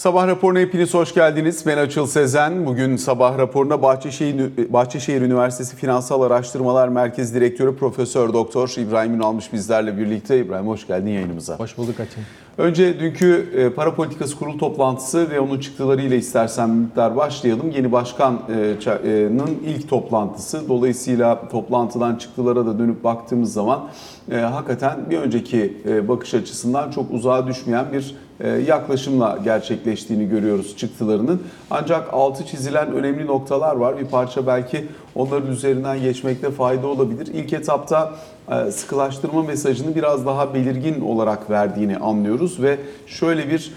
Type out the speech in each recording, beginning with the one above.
Sabah raporuna hepiniz hoş geldiniz. Ben Açıl Sezen. Bugün sabah raporunda Bahçeşehir, Bahçeşehir Üniversitesi Finansal Araştırmalar Merkezi Direktörü Profesör Doktor İbrahim Ünalmış bizlerle birlikte. İbrahim hoş geldin yayınımıza. Hoş bulduk Açıl. Önce dünkü e, para politikası kurulu toplantısı ve onun çıktılarıyla istersen miktar başlayalım. Yeni başkanın ilk toplantısı. Dolayısıyla toplantıdan çıktılara da dönüp baktığımız zaman e, hakikaten bir önceki e, bakış açısından çok uzağa düşmeyen bir yaklaşımla gerçekleştiğini görüyoruz çıktılarının. Ancak altı çizilen önemli noktalar var. Bir parça belki onların üzerinden geçmekte fayda olabilir. İlk etapta sıkılaştırma mesajını biraz daha belirgin olarak verdiğini anlıyoruz ve şöyle bir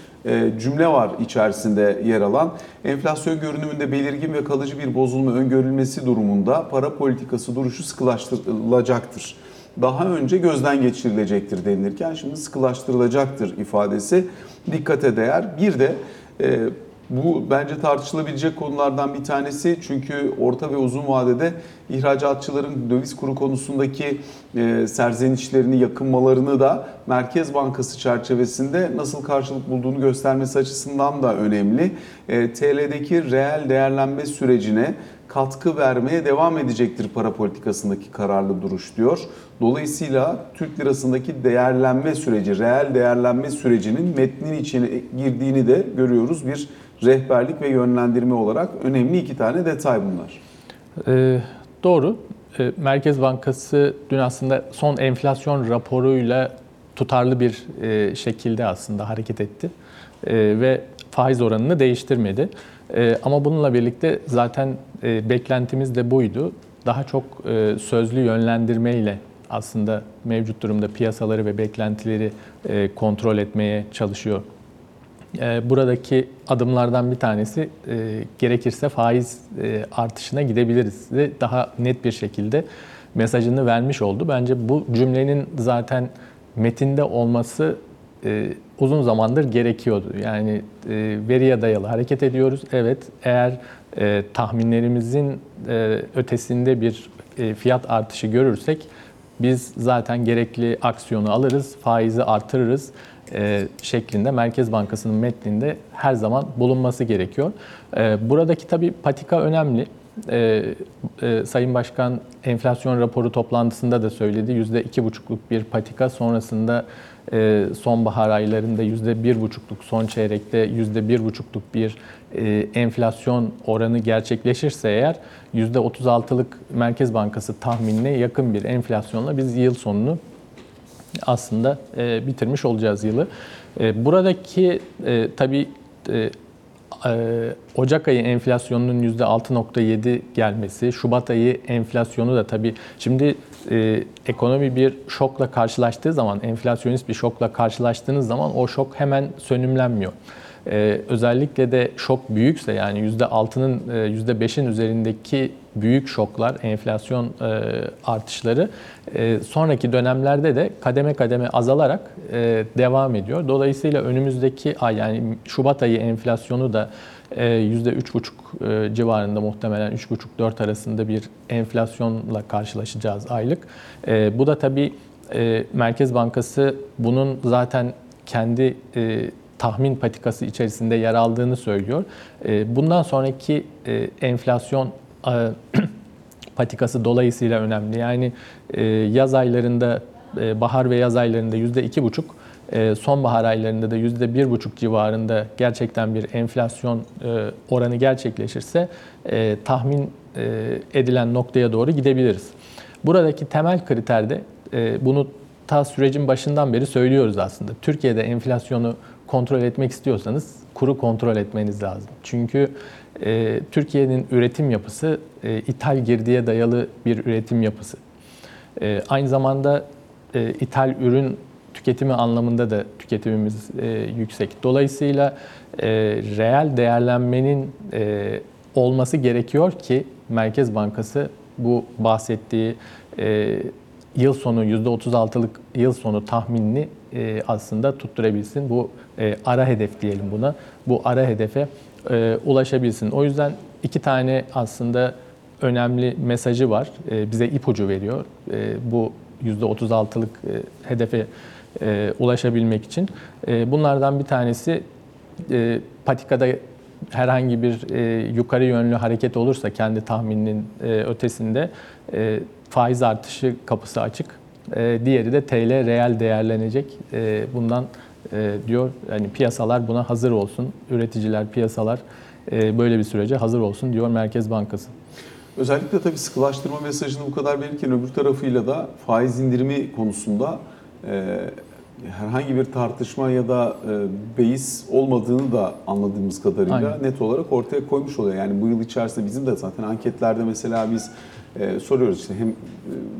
cümle var içerisinde yer alan. Enflasyon görünümünde belirgin ve kalıcı bir bozulma öngörülmesi durumunda para politikası duruşu sıkılaştırılacaktır daha önce gözden geçirilecektir denilirken şimdi sıkılaştırılacaktır ifadesi dikkate değer. Bir de e, bu bence tartışılabilecek konulardan bir tanesi çünkü orta ve uzun vadede ihracatçıların döviz kuru konusundeki e, serzenişlerini, yakınmalarını da Merkez Bankası çerçevesinde nasıl karşılık bulduğunu göstermesi açısından da önemli. E, TL'deki reel değerlenme sürecine katkı vermeye devam edecektir para politikasındaki kararlı duruş diyor. Dolayısıyla Türk lirasındaki değerlenme süreci, reel değerlenme sürecinin metnin içine girdiğini de görüyoruz. Bir rehberlik ve yönlendirme olarak önemli iki tane detay bunlar. Ee, doğru. Ee, Merkez Bankası dün aslında son enflasyon raporuyla tutarlı bir e, şekilde aslında hareket etti e, ve faiz oranını değiştirmedi. E, ama bununla birlikte zaten e, beklentimiz de buydu. Daha çok e, sözlü yönlendirme ile aslında mevcut durumda piyasaları ve beklentileri e, kontrol etmeye çalışıyor. E, buradaki adımlardan bir tanesi gerekirse faiz artışına gidebiliriz daha net bir şekilde mesajını vermiş oldu. Bence bu cümlenin zaten metinde olması e, uzun zamandır gerekiyordu. Yani e, veriye dayalı hareket ediyoruz. Evet, eğer e, tahminlerimizin e, ötesinde bir e, fiyat artışı görürsek biz zaten gerekli aksiyonu alırız, faizi artırırız e, şeklinde Merkez Bankası'nın metninde her zaman bulunması gerekiyor. E, buradaki tabii patika önemli. E, e, Sayın Başkan enflasyon raporu toplantısında da söyledi. %2,5'luk bir patika sonrasında sonbahar aylarında %1,5'luk, son çeyrekte %1,5'luk bir e, enflasyon oranı gerçekleşirse eğer %36'lık Merkez Bankası tahminine yakın bir enflasyonla biz yıl sonunu aslında e, bitirmiş olacağız yılı. E, buradaki tabii Ocak ayı enflasyonunun %6.7 gelmesi, Şubat ayı enflasyonu da tabii şimdi e, ekonomi bir şokla karşılaştığı zaman, enflasyonist bir şokla karşılaştığınız zaman o şok hemen sönümlenmiyor. Ee, özellikle de şok büyükse yani %6'nın %5'in e, üzerindeki büyük şoklar, enflasyon e, artışları e, sonraki dönemlerde de kademe kademe azalarak e, devam ediyor. Dolayısıyla önümüzdeki ay yani Şubat ayı enflasyonu da %3,5 e, civarında muhtemelen 3,5-4 arasında bir enflasyonla karşılaşacağız aylık. Bu da tabii Merkez Bankası bunun zaten kendi tahmin patikası içerisinde yer aldığını söylüyor. Bundan sonraki enflasyon patikası dolayısıyla önemli. Yani yaz aylarında, bahar ve yaz aylarında %2,5 ee, sonbahar aylarında da %1,5 civarında gerçekten bir enflasyon e, oranı gerçekleşirse e, tahmin e, edilen noktaya doğru gidebiliriz. Buradaki temel kriter de bunu ta sürecin başından beri söylüyoruz aslında. Türkiye'de enflasyonu kontrol etmek istiyorsanız kuru kontrol etmeniz lazım. Çünkü Türkiye'nin üretim yapısı ithal girdiye dayalı bir üretim yapısı. Aynı zamanda ithal ürün tüketimi anlamında da tüketimimiz e, yüksek. Dolayısıyla e, reel değerlenmenin e, olması gerekiyor ki Merkez Bankası bu bahsettiği e, yıl sonu %36'lık yıl sonu tahminini e, aslında tutturabilsin. Bu e, ara hedef diyelim buna. Bu ara hedefe e, ulaşabilsin. O yüzden iki tane aslında önemli mesajı var. E, bize ipucu veriyor. E, bu %36'lık e, hedefe e, ulaşabilmek için. E, bunlardan bir tanesi e, patikada herhangi bir e, yukarı yönlü hareket olursa kendi tahmininin e, ötesinde e, faiz artışı kapısı açık. E, diğeri de TL reel değerlenecek. E, bundan e, diyor yani piyasalar buna hazır olsun. Üreticiler, piyasalar e, böyle bir sürece hazır olsun diyor Merkez Bankası. Özellikle tabii sıkılaştırma mesajını bu kadar verirken öbür tarafıyla da faiz indirimi konusunda herhangi bir tartışma ya da e, beis olmadığını da anladığımız kadarıyla Aynen. net olarak ortaya koymuş oluyor. Yani bu yıl içerisinde bizim de zaten anketlerde mesela biz e, soruyoruz işte hem e,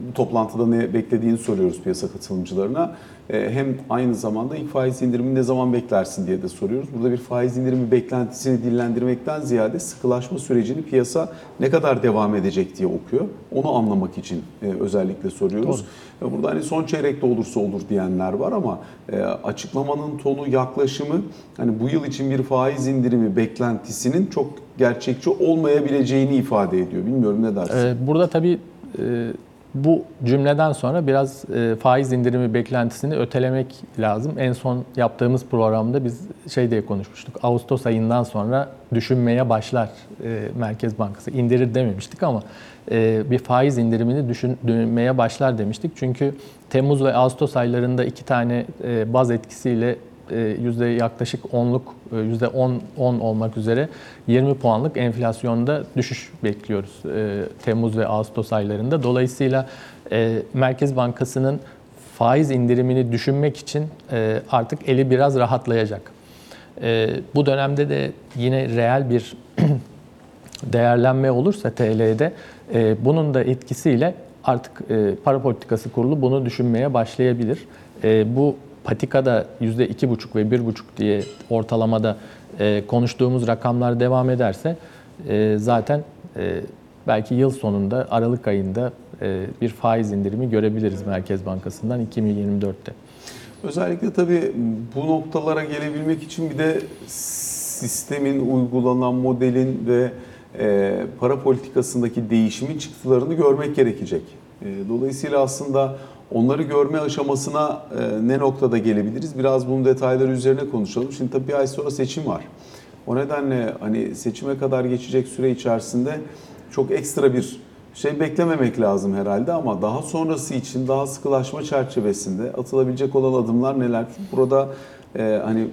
bu toplantıda ne beklediğini soruyoruz piyasa katılımcılarına. E, hem aynı zamanda ilk faiz indirimi ne zaman beklersin diye de soruyoruz. Burada bir faiz indirimi beklentisini dillendirmekten ziyade sıkılaşma sürecini piyasa ne kadar devam edecek diye okuyor. Onu anlamak için e, özellikle soruyoruz. E, Burada hani son çeyrekte olursa olur diyenler var ama e, açıklamanın tonu, yaklaşımı hani bu yıl için bir faiz indirimi beklentisinin çok gerçekçi olmayabileceğini ifade ediyor. Bilmiyorum ne dersin? Ee, Burada tabii e, bu cümleden sonra biraz e, faiz indirimi beklentisini ötelemek lazım. En son yaptığımız programda biz şey diye konuşmuştuk. Ağustos ayından sonra düşünmeye başlar e, Merkez Bankası. İndirir dememiştik ama bir faiz indirimini düşünmeye başlar demiştik. Çünkü Temmuz ve Ağustos aylarında iki tane baz etkisiyle yüzde yaklaşık 10'luk e, yüzde 10 10 olmak üzere 20 puanlık enflasyonda düşüş bekliyoruz e, Temmuz ve Ağustos aylarında. Dolayısıyla e, Merkez Bankası'nın faiz indirimini düşünmek için e, artık eli biraz rahatlayacak. E, Bu dönemde de yine reel bir değerlenme olursa TL'de e, bunun da etkisiyle artık e, para politikası kurulu bunu düşünmeye başlayabilir. E, bu patikada %2,5 ve 1,5 diye ortalamada e, konuştuğumuz rakamlar devam ederse e, zaten e, belki yıl sonunda Aralık ayında e, bir faiz indirimi görebiliriz Merkez Bankası'ndan 2024'te. Özellikle tabii bu noktalara gelebilmek için bir de sistemin, uygulanan modelin ve e, para politikasındaki değişimin çıktılarını görmek gerekecek. E, dolayısıyla aslında onları görme aşamasına e, ne noktada gelebiliriz? Biraz bunun detayları üzerine konuşalım. Şimdi tabii bir ay sonra seçim var. O nedenle hani seçime kadar geçecek süre içerisinde çok ekstra bir şey beklememek lazım herhalde ama daha sonrası için daha sıkılaşma çerçevesinde atılabilecek olan adımlar neler? Burada e, hani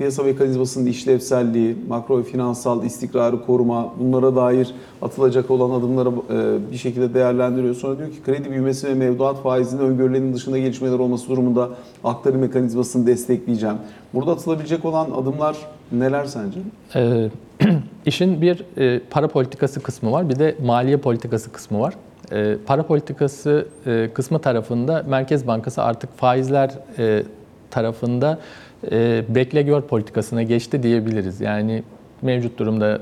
piyasa mekanizmasının işlevselliği, makro ve finansal istikrarı koruma, bunlara dair atılacak olan adımları e, bir şekilde değerlendiriyor. Sonra diyor ki kredi büyümesi ve mevduat faizinin öngörülerinin dışında gelişmeler olması durumunda aktarım mekanizmasını destekleyeceğim. Burada atılabilecek olan adımlar neler sence? Ee, işin bir e, para politikası kısmı var, bir de maliye politikası kısmı var. E, para politikası kısmı tarafında Merkez Bankası artık faizler e, tarafında e, bekle gör politikasına geçti diyebiliriz. Yani mevcut durumda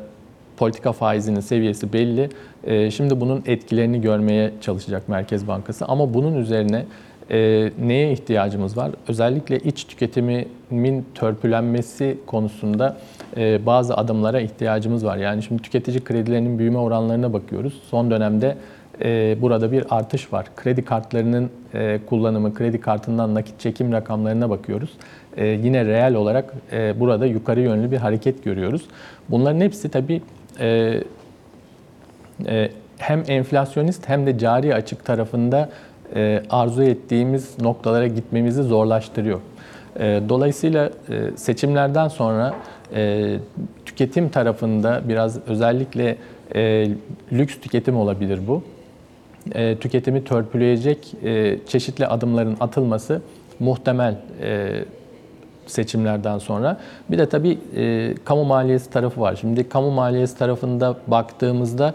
politika faizinin seviyesi belli. E, şimdi bunun etkilerini görmeye çalışacak Merkez Bankası. Ama bunun üzerine e, neye ihtiyacımız var? Özellikle iç tüketimin törpülenmesi konusunda bazı adımlara ihtiyacımız var. Yani şimdi tüketici kredilerinin büyüme oranlarına bakıyoruz. Son dönemde burada bir artış var. Kredi kartlarının e, kullanımı, kredi kartından nakit çekim rakamlarına bakıyoruz. E, yine reel olarak e, burada yukarı yönlü bir hareket görüyoruz. Bunların hepsi tabii e, e, hem enflasyonist hem de cari açık tarafında e, arzu ettiğimiz noktalara gitmemizi zorlaştırıyor. E, Dolayısıyla e, seçimlerden sonra e, tüketim tarafında biraz özellikle e, lüks tüketim olabilir bu. E, Tüketimi törpüleyecek e, çeşitli adımların atılması muhtemel e, seçimlerden sonra. Bir de tabii e, kamu maliyesi tarafı var. Şimdi kamu maliyesi tarafında baktığımızda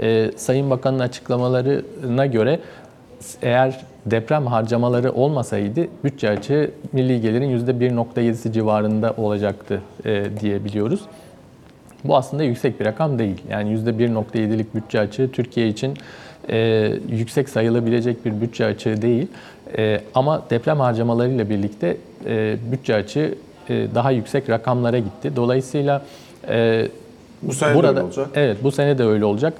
e, Sayın Bakan'ın açıklamalarına göre eğer deprem harcamaları olmasaydı bütçe açığı milli gelirin %1.7'si civarında olacaktı e, diye biliyoruz. Bu aslında yüksek bir rakam değil. Yani %1.7'lik bütçe açığı Türkiye için e, yüksek sayılabilecek bir bütçe açığı değil. E, ama deprem harcamalarıyla birlikte e, bütçe açığı e, daha yüksek rakamlara gitti. Dolayısıyla e, Bu sene de burada öyle olacak. evet bu sene de öyle olacak.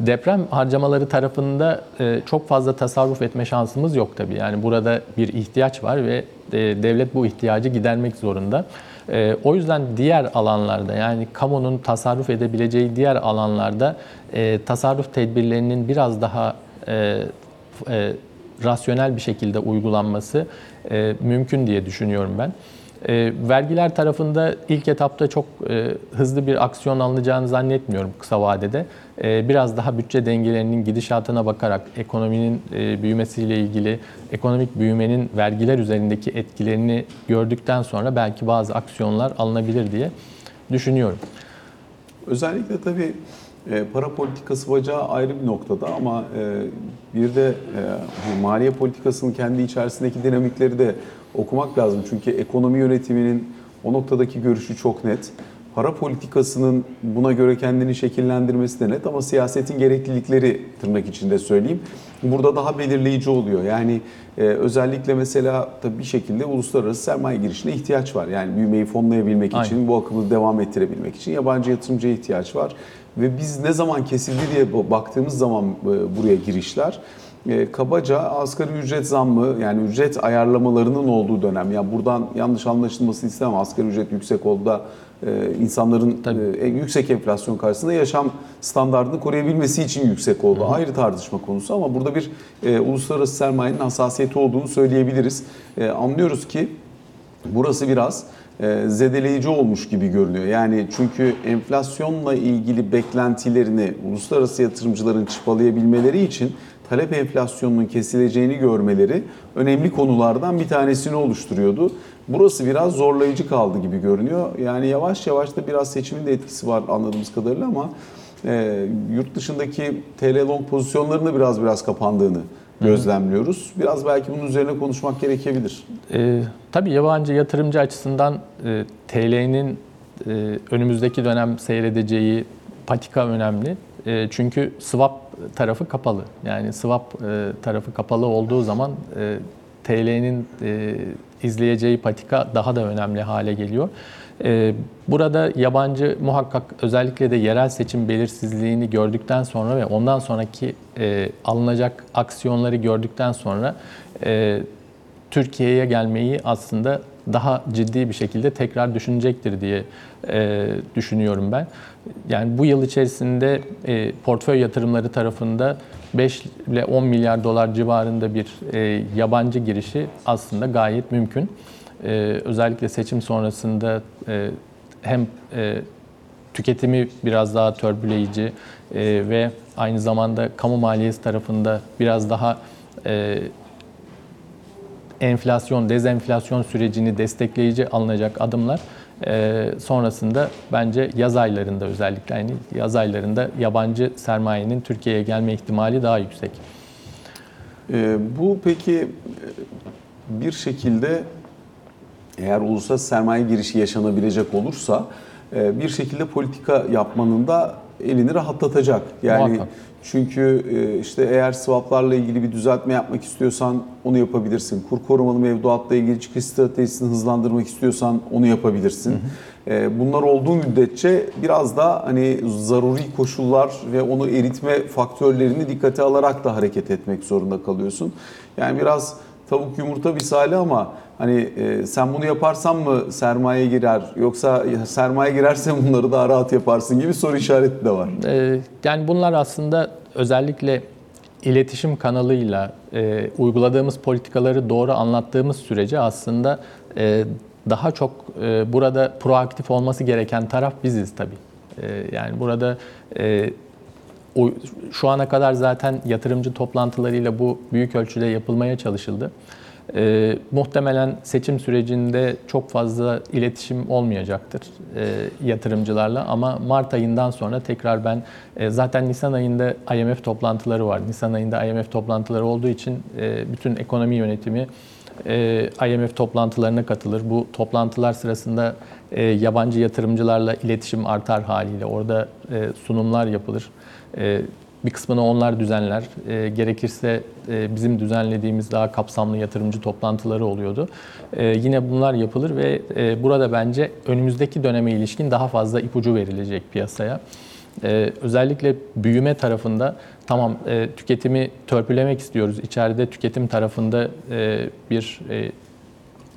Deprem harcamaları tarafında e, çok fazla tasarruf etme şansımız yok tabii. Yani burada bir ihtiyaç var ve e, devlet bu ihtiyacı gidermek zorunda. E, o yüzden diğer alanlarda yani kamunun tasarruf edebileceği diğer alanlarda e, tasarruf tedbirlerinin biraz daha e, e, rasyonel bir şekilde uygulanması mümkün diye düşünüyorum ben. E, vergiler tarafında ilk etapta çok e, hızlı bir aksiyon alınacağını zannetmiyorum kısa vadede. E, biraz daha bütçe dengelerinin gidişatına bakarak ekonominin e, büyümesiyle ilgili ekonomik büyümenin vergiler üzerindeki etkilerini gördükten sonra belki bazı aksiyonlar alınabilir diye düşünüyorum. Özellikle tabii e, para politikası bacağı ayrı bir noktada ama e, bir de e, bu maliye politikasının kendi içerisindeki dinamikleri de okumak lazım. Çünkü ekonomi yönetiminin o noktadaki görüşü çok net. Para politikasının buna göre kendini şekillendirmesi de net ama siyasetin gereklilikleri tırnak içinde söyleyeyim. Burada daha belirleyici oluyor. Yani e, özellikle mesela tabii bir şekilde uluslararası sermaye girişine ihtiyaç var. Yani büyümeyi fonlayabilmek Aynen. için, bu akımı devam ettirebilmek için yabancı yatırımcıya ihtiyaç var. Ve biz ne zaman kesildi diye baktığımız zaman e, buraya girişler e, kabaca asgari ücret zammı yani ücret ayarlamalarının olduğu dönem. Yani buradan yanlış anlaşılmasını istemem. Asgari ücret yüksek oldu da e, insanların Tabii. e, yüksek enflasyon karşısında yaşam standartını koruyabilmesi için yüksek oldu. Ayrı tartışma konusu ama burada bir e, uluslararası sermayenin hassasiyeti olduğunu söyleyebiliriz. E, anlıyoruz ki burası biraz e, zedeleyici olmuş gibi görünüyor. Yani çünkü enflasyonla ilgili beklentilerini uluslararası yatırımcıların çıpalayabilmeleri için talep enflasyonunun kesileceğini görmeleri önemli konulardan bir tanesini oluşturuyordu. Burası biraz zorlayıcı kaldı gibi görünüyor. Yani yavaş yavaş da biraz seçimin de etkisi var anladığımız kadarıyla ama e, yurt dışındaki TL long pozisyonlarının biraz biraz kapandığını gözlemliyoruz. Biraz belki bunun üzerine konuşmak gerekebilir. E, tabii yabancı yatırımcı açısından e, TL'nin e, önümüzdeki dönem seyredeceği patika önemli. E, çünkü swap tarafı kapalı. Yani swap e, tarafı kapalı olduğu zaman e, TL'nin e, izleyeceği patika daha da önemli hale geliyor. E, burada yabancı muhakkak özellikle de yerel seçim belirsizliğini gördükten sonra ve ondan sonraki e, alınacak aksiyonları gördükten sonra e, Türkiye'ye gelmeyi aslında daha ciddi bir şekilde tekrar düşünecektir diye e, düşünüyorum ben. Yani bu yıl içerisinde e, portföy yatırımları tarafında 5 ile 10 milyar dolar civarında bir e, yabancı girişi aslında gayet mümkün. E, özellikle seçim sonrasında e, hem e, tüketimi biraz daha törbüleyici e, ve aynı zamanda kamu maliyesi tarafında biraz daha e, enflasyon, dezenflasyon sürecini destekleyici alınacak adımlar e, sonrasında bence yaz aylarında özellikle yani yaz aylarında yabancı sermayenin Türkiye'ye gelme ihtimali daha yüksek. Ee, bu peki e, bir şekilde eğer uluslararası sermaye girişi yaşanabilecek olursa e, bir şekilde politika yapmanın da elini rahatlatacak. Yani Muhakkak. çünkü e, işte eğer swaplarla ilgili bir düzeltme yapmak istiyorsan onu yapabilirsin. Kur korumalı mevduatla ilgili çıkış stratejisini hızlandırmak istiyorsan onu yapabilirsin. E, Bunlar olduğu müddetçe biraz da hani zaruri koşullar ve onu eritme faktörlerini dikkate alarak da hareket etmek zorunda kalıyorsun. Yani biraz tavuk yumurta misali ama hani e, sen bunu yaparsan mı sermaye girer yoksa sermaye girerse bunları daha rahat yaparsın gibi soru işareti de var. Ee, Yani bunlar aslında özellikle iletişim kanalıyla e, uyguladığımız politikaları doğru anlattığımız sürece aslında e, daha çok e, burada proaktif olması gereken taraf biziz tabii. E, yani burada e, şu ana kadar zaten yatırımcı toplantılarıyla bu büyük ölçüde yapılmaya çalışıldı. E, muhtemelen seçim sürecinde çok fazla iletişim olmayacaktır e, yatırımcılarla ama Mart ayından sonra tekrar ben e, zaten Nisan ayında IMF toplantıları var. Nisan ayında IMF toplantıları olduğu için e, bütün ekonomi yönetimi e, IMF toplantılarına katılır. Bu toplantılar sırasında e, yabancı yatırımcılarla iletişim artar haliyle orada e, sunumlar yapılır. E, bir kısmını onlar düzenler. E, gerekirse e, bizim düzenlediğimiz daha kapsamlı yatırımcı toplantıları oluyordu. E, yine bunlar yapılır ve e, burada bence önümüzdeki döneme ilişkin daha fazla ipucu verilecek piyasaya. Ee, özellikle büyüme tarafında tamam e, tüketimi törpülemek istiyoruz. İçeride tüketim tarafında e, bir e,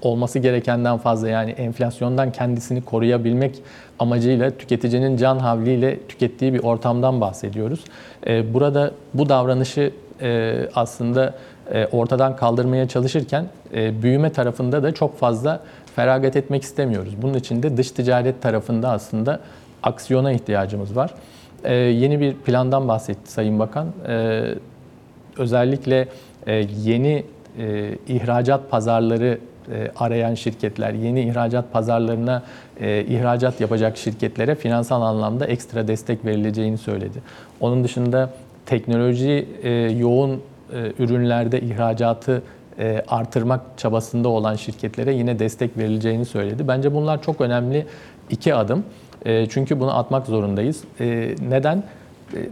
olması gerekenden fazla yani enflasyondan kendisini koruyabilmek amacıyla tüketicinin can havliyle tükettiği bir ortamdan bahsediyoruz. E, burada bu davranışı e, aslında e, ortadan kaldırmaya çalışırken e, büyüme tarafında da çok fazla feragat etmek istemiyoruz. Bunun için de dış ticaret tarafında aslında aksiyona ihtiyacımız var. E, yeni bir plandan bahsetti Sayın Bakan. E, özellikle yeni ihracat pazarları e, arayan şirketler, yeni ihracat pazarlarına e, ihracat yapacak şirketlere finansal anlamda ekstra destek verileceğini söyledi. Onun dışında teknoloji e, yoğun ürünlerde ihracatı e, artırmak çabasında olan şirketlere yine destek verileceğini söyledi. Bence bunlar çok önemli iki adım. Çünkü bunu atmak zorundayız. Neden?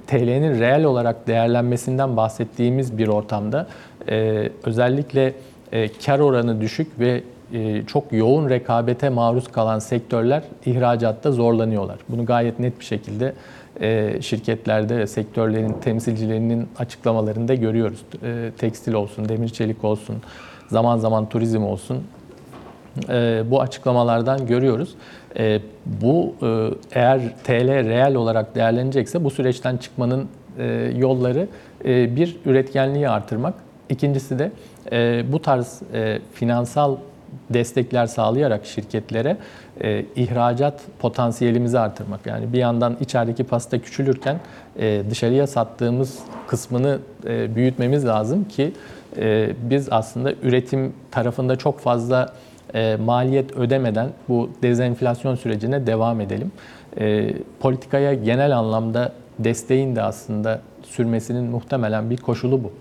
TL'nin reel olarak değerlenmesinden bahsettiğimiz bir ortamda e, özellikle e, kar oranı düşük ve e, çok yoğun rekabete maruz kalan sektörler ihracatta zorlanıyorlar. Bunu gayet net bir şekilde e, şirketlerde, sektörlerin temsilcilerinin açıklamalarında görüyoruz. E, tekstil olsun, demir çelik olsun, zaman zaman turizm olsun. E, bu açıklamalardan görüyoruz. E, bu eğer TL reel olarak değerlenecekse bu süreçten çıkmanın yolları bir üretkenliği artırmak, ikincisi de e, bu tarz e, finansal destekler sağlayarak şirketlere e, ihracat potansiyelimizi artırmak. Yani bir yandan içerideki pasta küçülürken e, dışarıya sattığımız kısmını e, büyütmemiz lazım ki e, biz aslında üretim tarafında çok fazla e, maliyet ödemeden bu dezenflasyon sürecine devam edelim. E, politikaya genel anlamda desteğin de aslında sürmesinin muhtemelen bir koşulu bu.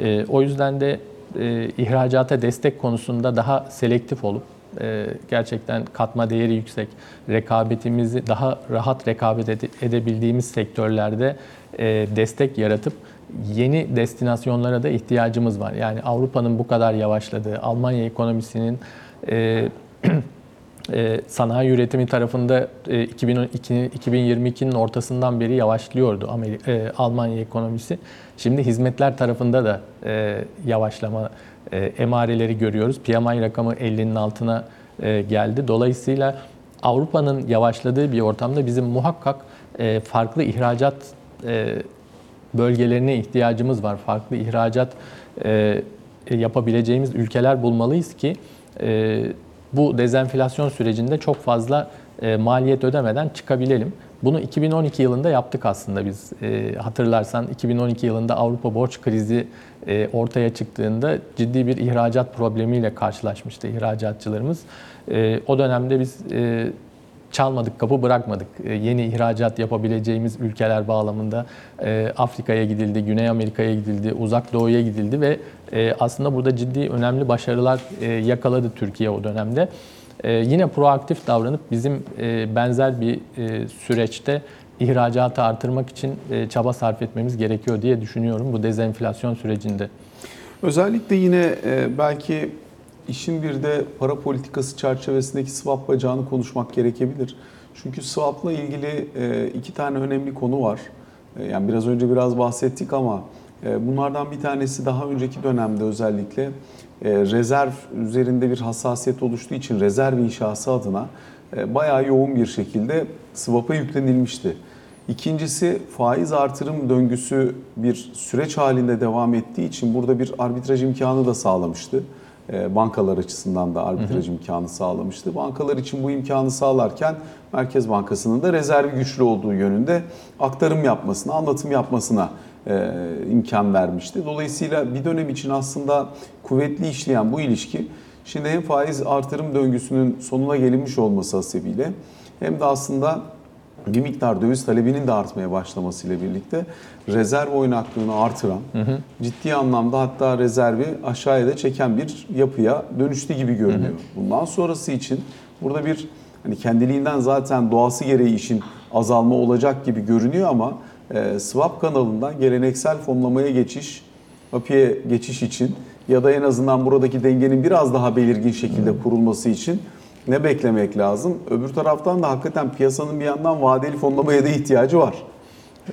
E, o yüzden de e, ihracata destek konusunda daha selektif olup e, gerçekten katma değeri yüksek, rekabetimizi daha rahat rekabet ede- edebildiğimiz sektörlerde e, destek yaratıp yeni destinasyonlara da ihtiyacımız var. Yani Avrupa'nın bu kadar yavaşladığı, Almanya ekonomisinin e, e, sanayi üretimi tarafında e, 2012 2022'nin ortasından beri yavaşlıyordu Amerika, e, Almanya ekonomisi. Şimdi hizmetler tarafında da e, yavaşlama e, emareleri görüyoruz. PMI rakamı 50'nin altına e, geldi. Dolayısıyla Avrupa'nın yavaşladığı bir ortamda bizim muhakkak e, farklı ihracat e, bölgelerine ihtiyacımız var. Farklı ihracat e, yapabileceğimiz ülkeler bulmalıyız ki e, bu dezenflasyon sürecinde çok fazla e, maliyet ödemeden çıkabilelim. Bunu 2012 yılında yaptık aslında biz. E, hatırlarsan 2012 yılında Avrupa borç krizi e, ortaya çıktığında ciddi bir ihracat problemiyle karşılaşmıştı ihracatçılarımız. E, o dönemde biz e, çalmadık kapı bırakmadık. E, Yeni ihracat yapabileceğimiz ülkeler bağlamında e, Afrika'ya gidildi, Güney Amerika'ya gidildi, Uzak Doğu'ya gidildi ve e, aslında burada ciddi önemli başarılar yakaladı Türkiye o dönemde. Yine proaktif davranıp bizim benzer bir süreçte ihracatı artırmak için çaba sarf etmemiz gerekiyor diye düşünüyorum bu dezenflasyon sürecinde. Özellikle yine belki işin bir de para politikası çerçevesindeki swap bacağını konuşmak gerekebilir. Çünkü swap'la ilgili e, iki tane önemli konu var. E, Yani biraz önce biraz bahsettik ama e, bunlardan bir tanesi daha önceki dönemde özellikle rezerv üzerinde bir hassasiyet oluştuğu için rezerv inşası adına bayağı yoğun bir şekilde swap'a yüklenilmişti. İkincisi faiz artırım döngüsü bir süreç halinde devam ettiği için burada bir arbitraj imkanı da sağlamıştı. E, Bankalar açısından da arbitraj imkanı sağlamıştı. Bankalar için bu imkanı sağlarken Merkez Bankası'nın da rezervi güçlü olduğu yönünde aktarım yapmasına, anlatım yapmasına e, imkan vermişti. Dolayısıyla bir dönem için aslında kuvvetli işleyen bu ilişki şimdi hem faiz artırım döngüsünün sonuna gelinmiş olması hasebiyle hem de aslında bir miktar döviz talebinin de artmaya başlamasıyla birlikte rezerv oynaklığını artıran, ciddi anlamda hatta rezervi aşağıya da çeken bir yapıya dönüştü gibi görünüyor. Bundan sonrası için burada bir hani kendiliğinden zaten doğası gereği işin azalma olacak gibi görünüyor ama e, swap kanalından geleneksel fonlamaya geçiş, API'ye geçiş için ya da en azından buradaki dengenin biraz daha belirgin şekilde kurulması için ne beklemek lazım? Öbür taraftan da hakikaten piyasanın bir yandan vadeli fonlamaya da ihtiyacı var.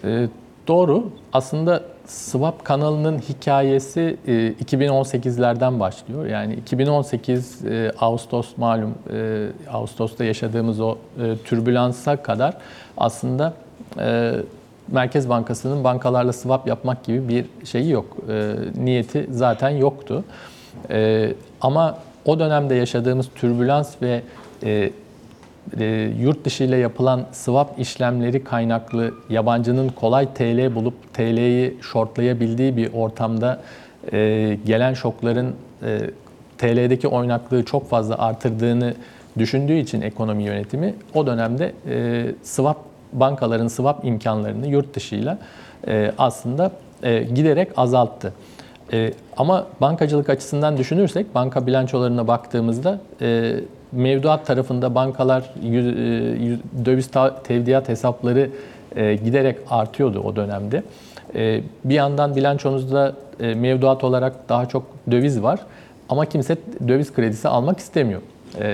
Ee, doğru. Aslında Swap kanalının hikayesi e, 2018'lerden başlıyor. Yani 2018 e, Ağustos malum e, Ağustos'ta yaşadığımız o e, türbülansa kadar aslında e, Merkez Bankası'nın bankalarla swap yapmak gibi bir şeyi yok. E, niyeti zaten yoktu. E, ama o dönemde yaşadığımız türbülans ve e, e, yurt dışı ile yapılan swap işlemleri kaynaklı yabancının kolay TL bulup TL'yi shortlayabildiği bir ortamda e, gelen şokların e, TL'deki oynaklığı çok fazla artırdığını düşündüğü için ekonomi yönetimi o dönemde e, swap bankaların swap imkanlarını yurt dışıyla e, aslında e, giderek azalttı. E, ama bankacılık açısından düşünürsek banka bilançolarına baktığımızda e, mevduat tarafında bankalar yüz, e, yüz- döviz ta- tevdiat hesapları e, giderek artıyordu o dönemde. E, bir yandan bilançonuzda e, mevduat olarak daha çok döviz var ama kimse döviz kredisi almak istemiyor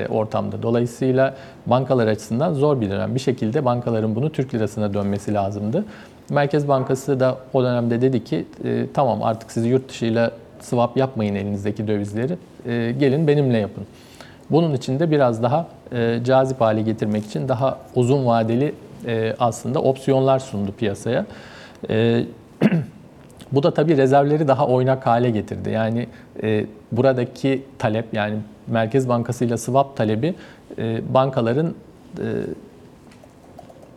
ortamda. Dolayısıyla bankalar açısından zor bir dönem. Bir şekilde bankaların bunu Türk lirasına dönmesi lazımdı. Merkez Bankası da o dönemde dedi ki e, tamam artık siz yurt dışıyla swap yapmayın elinizdeki dövizleri. E, gelin benimle yapın. Bunun için de biraz daha e, cazip hale getirmek için daha uzun vadeli e, aslında opsiyonlar sundu piyasaya. E, bu da tabii rezervleri daha oynak hale getirdi. Yani e, buradaki talep yani Merkez Bankası ile swap talebi e, bankaların e,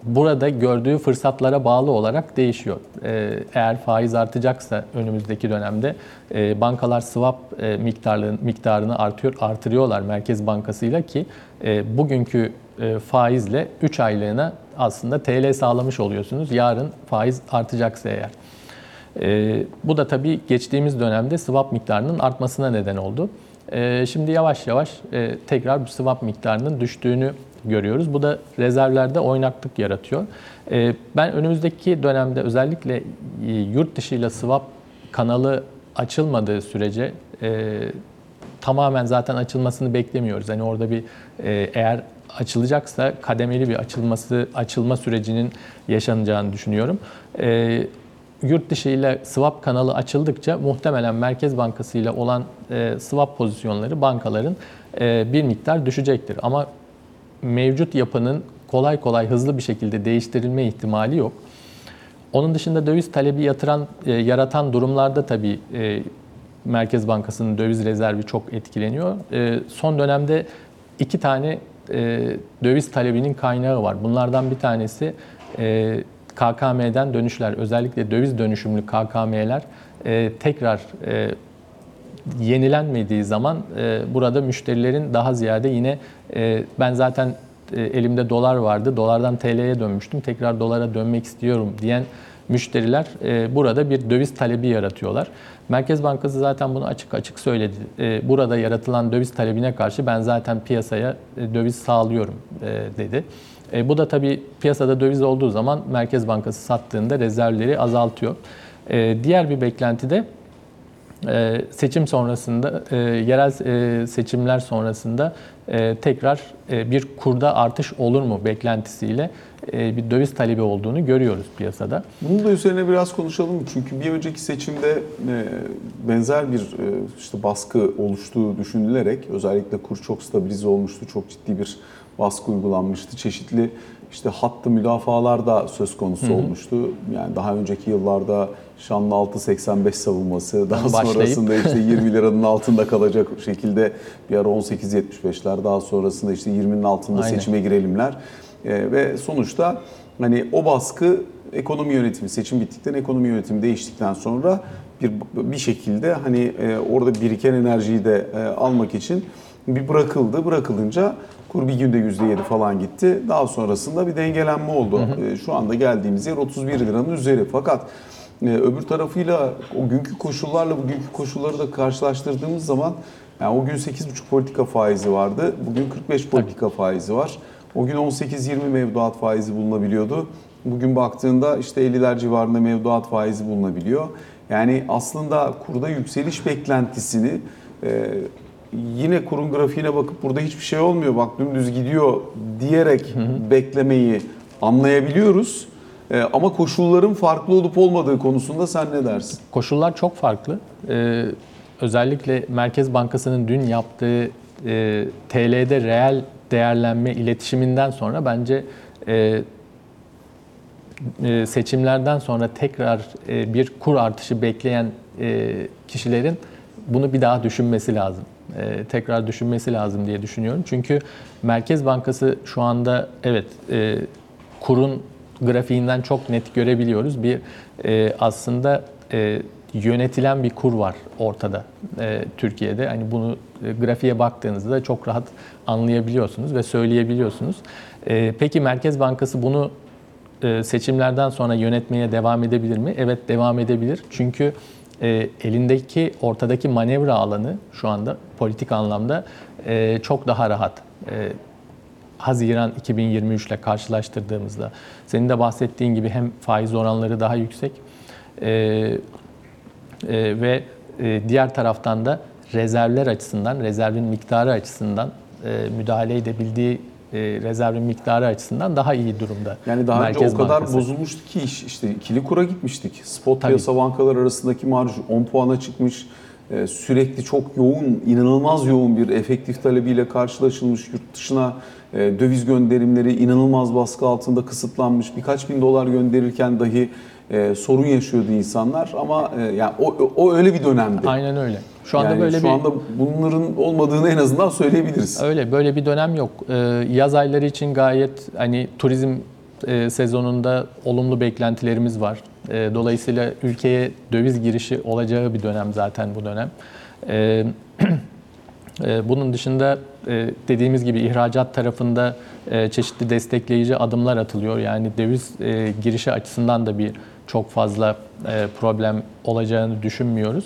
burada gördüğü fırsatlara bağlı olarak değişiyor. Ee, Eğer faiz artacaksa önümüzdeki dönemde e, bankalar swap e, miktarlarını, miktarını artıyor, artırıyorlar Merkez Bankası'yla ki e, bugünkü e, faizle 3 aylığına aslında TL sağlamış oluyorsunuz. Yarın faiz artacaksa eğer. E, bu da tabii geçtiğimiz dönemde swap miktarının artmasına neden oldu. E, şimdi yavaş yavaş e, tekrar bu swap miktarının düştüğünü görüyoruz. Bu da rezervlerde oynaklık yaratıyor. E, ben önümüzdeki dönemde özellikle e, yurt dışıyla swap kanalı açılmadığı sürece e, tamamen zaten açılmasını beklemiyoruz. Hani orada bir eğer açılacaksa kademeli bir açılması açılma sürecinin yaşanacağını düşünüyorum. Yurt dışı ile swap kanalı açıldıkça muhtemelen Merkez Bankası ile olan e, swap pozisyonları bankaların e, bir miktar düşecektir. Ama mevcut yapının kolay kolay hızlı bir şekilde değiştirilme ihtimali yok. Onun dışında döviz talebi yatıran, e, yaratan durumlarda tabii Merkez Bankası'nın döviz rezervi çok etkileniyor. Son dönemde iki tane döviz talebinin kaynağı var. Bunlardan bir tanesi KKM'den dönüşler, özellikle döviz dönüşümlü KKM'ler e, tekrar e, yenilenmediği zaman e, burada müşterilerin daha ziyade yine e, ben zaten e, elimde dolar vardı, dolardan TL'ye dönmüştüm, tekrar dolara dönmek istiyorum diyen müşteriler e, burada bir döviz talebi yaratıyorlar. Merkez Bankası zaten bunu açık açık söyledi. E, burada yaratılan döviz talebine karşı ben zaten piyasaya e, döviz sağlıyorum e, dedi. Bu da tabii piyasada döviz olduğu zaman Merkez Bankası sattığında rezervleri azaltıyor. Diğer bir beklenti de seçim sonrasında, yerel seçimler sonrasında tekrar bir kurda artış olur mu beklentisiyle bir döviz talebi olduğunu görüyoruz piyasada. Bunun da üzerine biraz konuşalım? Çünkü bir önceki seçimde e, benzer bir e, işte baskı oluştuğu düşünülerek özellikle kur çok stabilize olmuştu. Çok ciddi bir baskı uygulanmıştı. Çeşitli işte hattı müdafalar da söz konusu olmuştu. Yani daha önceki yıllarda Şanlı 6.85 savunması, daha Başlayıp- sonrasında işte 20 liranın altında kalacak şekilde bir ara 18.75'ler, daha sonrasında işte 20'nin altında Aynen. seçime girelimler. E, ve sonuçta hani o baskı ekonomi yönetimi seçim bittikten ekonomi yönetimi değiştikten sonra bir bir şekilde hani e, orada biriken enerjiyi de e, almak için bir bırakıldı. Bırakılınca kur bir günde %7 falan gitti. Daha sonrasında bir dengelenme oldu. E, şu anda geldiğimiz yer 31 liranın üzeri. Fakat e, öbür tarafıyla o günkü koşullarla bugünkü koşulları da karşılaştırdığımız zaman yani o gün 8,5 politika faizi vardı. Bugün 45 politika faizi var. O gün 18-20 mevduat faizi bulunabiliyordu. Bugün baktığında işte 50'ler civarında mevduat faizi bulunabiliyor. Yani aslında kurda yükseliş beklentisini e, yine kurun grafiğine bakıp burada hiçbir şey olmuyor bak dümdüz gidiyor diyerek beklemeyi anlayabiliyoruz. E, ama koşulların farklı olup olmadığı konusunda sen ne dersin? Koşullar çok farklı. Ee, özellikle Merkez Bankası'nın dün yaptığı e, TL'de reel değerlenme iletişiminden sonra bence e, e, seçimlerden sonra tekrar e, bir kur artışı bekleyen e, kişilerin bunu bir daha düşünmesi lazım. E, tekrar düşünmesi lazım diye düşünüyorum. Çünkü Merkez Bankası şu anda evet e, kurun grafiğinden çok net görebiliyoruz. Bir e, aslında e, yönetilen bir kur var ortada e, Türkiye'de. Hani bunu e, grafiğe baktığınızda çok rahat anlayabiliyorsunuz ve söyleyebiliyorsunuz. E, peki Merkez Bankası bunu e, seçimlerden sonra yönetmeye devam edebilir mi? Evet devam edebilir. Çünkü e, elindeki ortadaki manevra alanı şu anda politik anlamda e, çok daha rahat. E, Haziran 2023 ile karşılaştırdığımızda senin de bahsettiğin gibi hem faiz oranları daha yüksek e, e, ve e, diğer taraftan da rezervler açısından, rezervin miktarı açısından e, müdahale edebildiği e, rezervin miktarı açısından daha iyi durumda. Yani daha Merkez önce o kadar Bankası. bozulmuştu ki iş işte ikili kura gitmiştik. Spot Tabii. piyasa bankalar arasındaki marj 10 puana çıkmış. Ee, sürekli çok yoğun, inanılmaz yoğun bir efektif talebiyle karşılaşılmış yurt dışına e, döviz gönderimleri inanılmaz baskı altında kısıtlanmış. Birkaç bin dolar gönderirken dahi e, sorun yaşıyordu insanlar ama e, yani o, o öyle bir dönemdi. Aynen öyle. Şu anda yani böyle şu bir anda bunların olmadığını en azından söyleyebiliriz. Öyle böyle bir dönem yok. Ee, yaz ayları için gayet hani turizm e, sezonunda olumlu beklentilerimiz var. Ee, dolayısıyla ülkeye döviz girişi olacağı bir dönem zaten bu dönem. Ee, e, bunun dışında e, dediğimiz gibi ihracat tarafında e, çeşitli destekleyici adımlar atılıyor. Yani döviz e, girişi açısından da bir çok fazla e, problem olacağını düşünmüyoruz.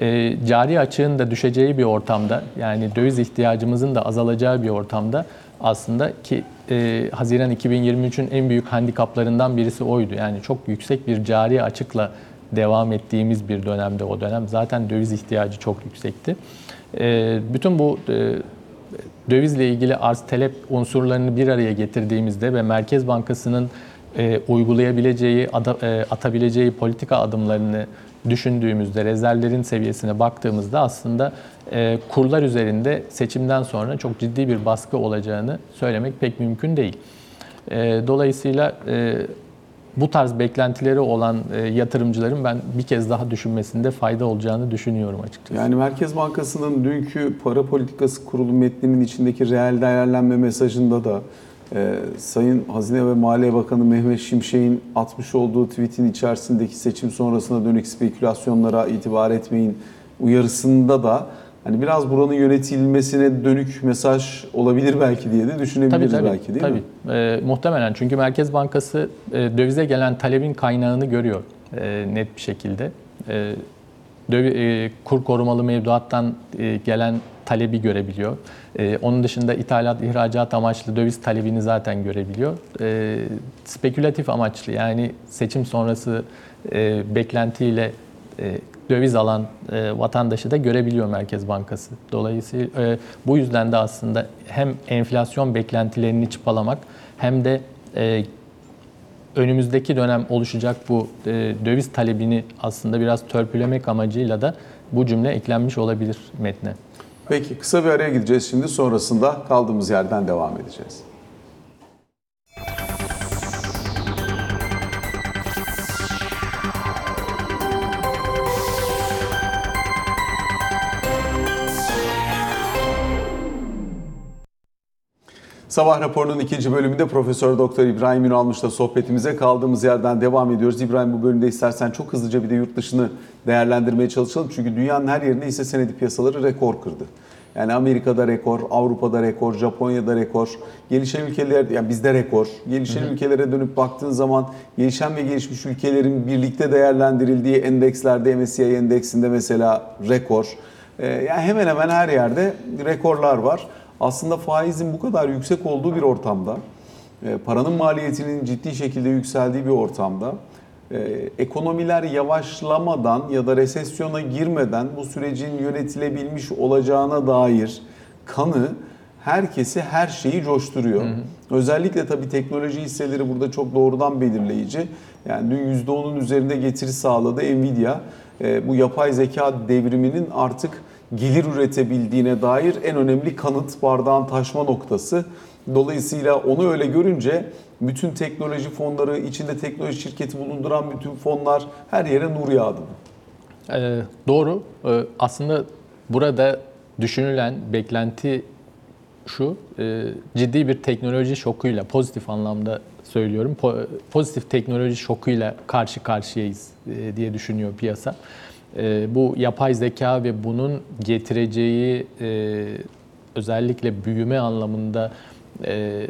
E, cari açığın da düşeceği bir ortamda yani döviz ihtiyacımızın da azalacağı bir ortamda aslında ki e, Haziran 2023'ün en büyük handikaplarından birisi oydu. Yani çok yüksek bir cari açıkla devam ettiğimiz bir dönemde o dönem. Zaten döviz ihtiyacı çok yüksekti. E, bütün bu e, dövizle ilgili arz talep unsurlarını bir araya getirdiğimizde ve Merkez Bankası'nın e, uygulayabileceği, ada- e, atabileceği politika adımlarını düşündüğümüzde, rezervlerin seviyesine baktığımızda aslında e, kurlar üzerinde seçimden sonra çok ciddi bir baskı olacağını söylemek pek mümkün değil. E, dolayısıyla e, bu tarz beklentileri olan e, yatırımcıların ben bir kez daha düşünmesinde fayda olacağını düşünüyorum açıkçası. Yani Merkez Bankası'nın dünkü para politikası kurulu metninin içindeki reel değerlenme mesajında da e, Sayın Hazine ve Maliye Bakanı Mehmet Şimşek'in atmış olduğu tweetin içerisindeki seçim sonrasına dönük spekülasyonlara itibar etmeyin uyarısında da hani biraz buranın yönetilmesine dönük mesaj olabilir belki diye de düşünebiliriz belki değil tabii. mi? Ee, muhtemelen çünkü Merkez Bankası e, dövize gelen talebin kaynağını görüyor e, net bir şekilde. E, dövi- e, kur korumalı mevduattan e, gelen talebi görebiliyor. E, onun dışında ithalat, ihracat amaçlı döviz talebini zaten görebiliyor. E, spekülatif amaçlı yani seçim sonrası e, beklentiyle e, döviz alan e, vatandaşı da görebiliyor Merkez Bankası. Dolayısıyla e, bu yüzden de aslında hem enflasyon beklentilerini çıpalamak hem de e, önümüzdeki dönem oluşacak bu e, döviz talebini aslında biraz törpülemek amacıyla da bu cümle eklenmiş olabilir metne. Peki kısa bir araya gideceğiz şimdi sonrasında kaldığımız yerden devam edeceğiz. Sabah raporunun ikinci bölümünde Profesör Doktor İbrahim Ünalmış'la sohbetimize kaldığımız yerden devam ediyoruz. İbrahim bu bölümde istersen çok hızlıca bir de yurt dışını değerlendirmeye çalışalım. Çünkü dünyanın her yerinde hisse senedi piyasaları rekor kırdı. Yani Amerika'da rekor, Avrupa'da rekor, Japonya'da rekor, gelişen ülkeler, yani bizde rekor. Gelişen ülkelere dönüp baktığın zaman gelişen ve gelişmiş ülkelerin birlikte değerlendirildiği endekslerde MSCI endeksinde mesela rekor. Ee, yani hemen hemen her yerde rekorlar var. Aslında faizin bu kadar yüksek olduğu bir ortamda, e, paranın maliyetinin ciddi şekilde yükseldiği bir ortamda, e, ekonomiler yavaşlamadan ya da resesyona girmeden bu sürecin yönetilebilmiş olacağına dair kanı herkesi her şeyi coşturuyor. Özellikle tabii teknoloji hisseleri burada çok doğrudan belirleyici. Yani dün %10'un üzerinde getiri sağladı Nvidia. E, bu yapay zeka devriminin artık gelir üretebildiğine dair en önemli kanıt bardağın taşma noktası. Dolayısıyla onu öyle görünce bütün teknoloji fonları, içinde teknoloji şirketi bulunduran bütün fonlar her yere nur yağdı. Ee, doğru. Ee, aslında burada düşünülen beklenti şu, e, ciddi bir teknoloji şokuyla, pozitif anlamda söylüyorum, po- pozitif teknoloji şokuyla karşı karşıyayız e, diye düşünüyor piyasa. E, bu yapay zeka ve bunun getireceği e, özellikle büyüme anlamında e,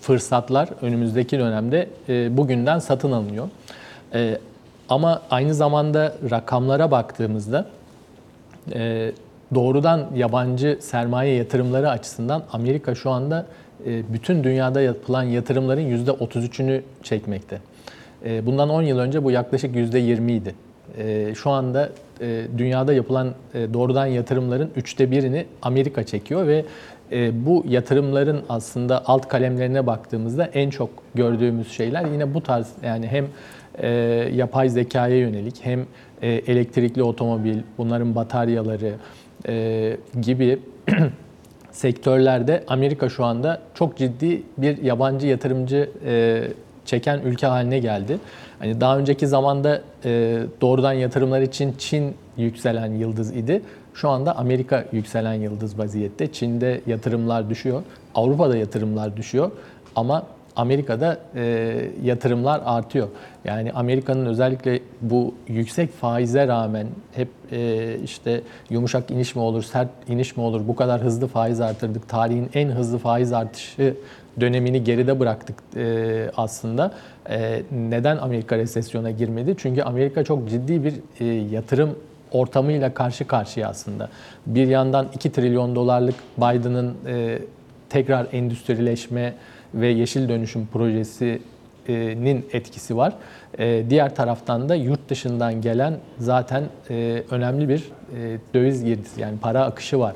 fırsatlar önümüzdeki dönemde e, bugünden satın alınıyor. Ama aynı zamanda rakamlara baktığımızda doğrudan yabancı sermaye yatırımları açısından Amerika şu anda bütün dünyada yapılan yatırımların %33'ünü çekmekte. Bundan 10 yıl önce bu yaklaşık %20 idi. E, şu anda e, dünyada yapılan e, doğrudan yatırımların üçte birini Amerika çekiyor ve e, bu yatırımların aslında alt kalemlerine baktığımızda en çok gördüğümüz şeyler yine bu tarz yani hem e, yapay zekaya yönelik hem e, elektrikli otomobil, bunların bataryaları e, gibi sektörlerde Amerika şu anda çok ciddi bir yabancı yatırımcı e, çeken ülke haline geldi. Hani daha önceki zamanda e, doğrudan yatırımlar için Çin yükselen yıldız idi. Şu anda Amerika yükselen yıldız vaziyette. Çin'de yatırımlar düşüyor, Avrupa'da yatırımlar düşüyor ama Amerika'da e, yatırımlar artıyor. Yani Amerika'nın özellikle bu yüksek faize rağmen hep e, işte yumuşak iniş mi olur, sert iniş mi olur, bu kadar hızlı faiz artırdık, tarihin en hızlı faiz artışı dönemini geride bıraktık e, aslında. E, neden Amerika resesyona girmedi? Çünkü Amerika çok ciddi bir e, yatırım ortamıyla karşı karşıya aslında. Bir yandan 2 trilyon dolarlık Biden'ın e, tekrar endüstrileşme ve yeşil dönüşüm projesinin etkisi var. E, diğer taraftan da yurt dışından gelen zaten e, önemli bir e, döviz girdisi yani para akışı var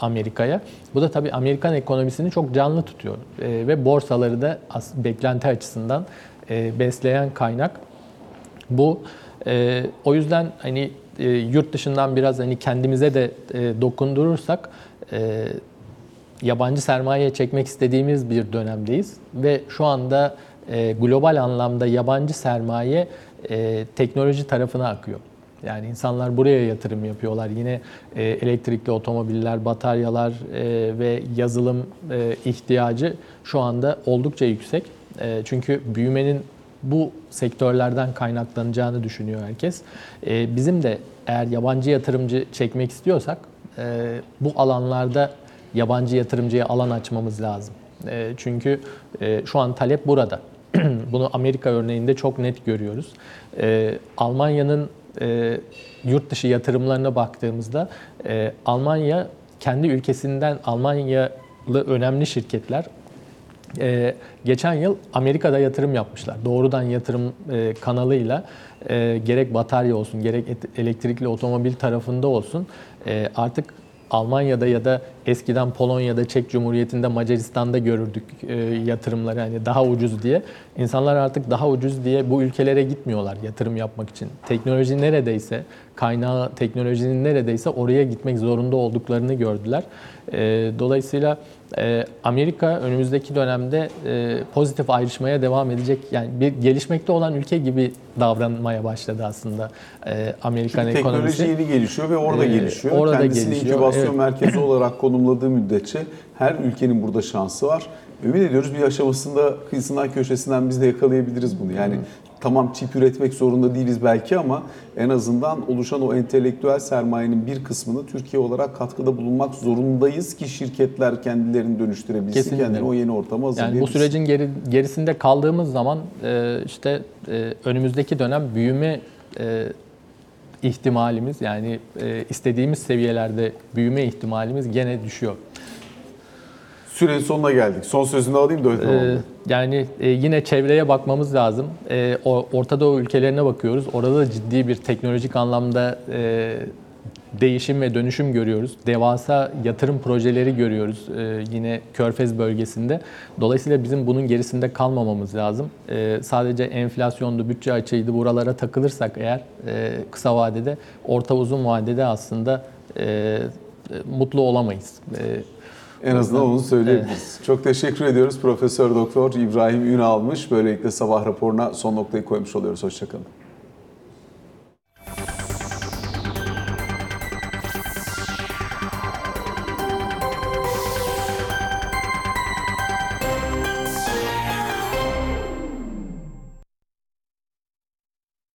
Amerika'ya. Bu da tabii Amerikan ekonomisini çok canlı tutuyor ve borsaları da beklenti açısından besleyen kaynak. Bu o yüzden hani yurt dışından biraz hani kendimize de dokundurursak yabancı sermaye çekmek istediğimiz bir dönemdeyiz ve şu anda e, global anlamda yabancı sermaye e, teknoloji tarafına akıyor. Yani insanlar buraya yatırım yapıyorlar. Yine e, elektrikli otomobiller, bataryalar ve yazılım ihtiyacı şu anda oldukça yüksek. Çünkü büyümenin bu sektörlerden kaynaklanacağını düşünüyor herkes. Bizim de eğer yabancı yatırımcı çekmek istiyorsak bu alanlarda yabancı yatırımcıya alan açmamız lazım. Çünkü şu an talep burada. Bunu Amerika örneğinde çok net görüyoruz. E, Almanya'nın e, yurt dışı yatırımlarına baktığımızda e, Almanya kendi ülkesinden Almanyalı önemli şirketler ee, geçen yıl Amerika'da yatırım yapmışlar. Doğrudan yatırım e, kanalıyla e, gerek batarya olsun, gerek elektrikli otomobil tarafında olsun e, artık Almanya'da ya da eskiden Polonya'da, Çek Cumhuriyeti'nde, Macaristan'da görürdük e, yatırımları hani daha ucuz diye. İnsanlar artık daha ucuz diye bu ülkelere gitmiyorlar yatırım yapmak için. Teknoloji neredeyse, kaynağı teknolojinin neredeyse oraya gitmek zorunda olduklarını gördüler. E, dolayısıyla Amerika önümüzdeki dönemde e, pozitif ayrışmaya devam edecek. Yani bir gelişmekte olan ülke gibi davranmaya başladı aslında e, Amerikan Çünkü ekonomisi. teknoloji yeni gelişiyor ve orada Ee, gelişiyor. orada Kendisini gelişiyor, inkübasyon evet. merkezi olarak konumladığı müddetçe her ülkenin burada şansı var. Ümit ediyoruz bir aşamasında kıyısından köşesinden biz de yakalayabiliriz bunu. Yani tamam çip üretmek zorunda değiliz belki ama en azından oluşan o entelektüel sermayenin bir kısmını Türkiye olarak katkıda bulunmak zorundayız ki şirketler kendilerini dönüştürebilsin, Kesinlikle. kendini o yeni ortama hazırlayabilsin. Yani bu sürecin geri, gerisinde kaldığımız zaman e, işte e, önümüzdeki dönem büyüme e, ihtimalimiz yani e, istediğimiz seviyelerde büyüme ihtimalimiz gene düşüyor. Sürenin sonuna geldik. Son sözünü alayım da öyle Ee, yani e, yine çevreye bakmamız lazım. E, o, Orta Doğu ülkelerine bakıyoruz. Orada da ciddi bir teknolojik anlamda e, değişim ve dönüşüm görüyoruz. Devasa yatırım projeleri görüyoruz e, yine Körfez bölgesinde. Dolayısıyla bizim bunun gerisinde kalmamamız lazım. E, sadece enflasyondu, bütçe açığıydı buralara takılırsak eğer e, kısa vadede, orta uzun vadede aslında e, e, mutlu olamayız. E, En azından onu söyleyebiliriz. Çok teşekkür ediyoruz Profesör Doktor İbrahim Ünalmış. Böylelikle sabah raporuna son noktayı koymuş oluyoruz. Hoşçakalın.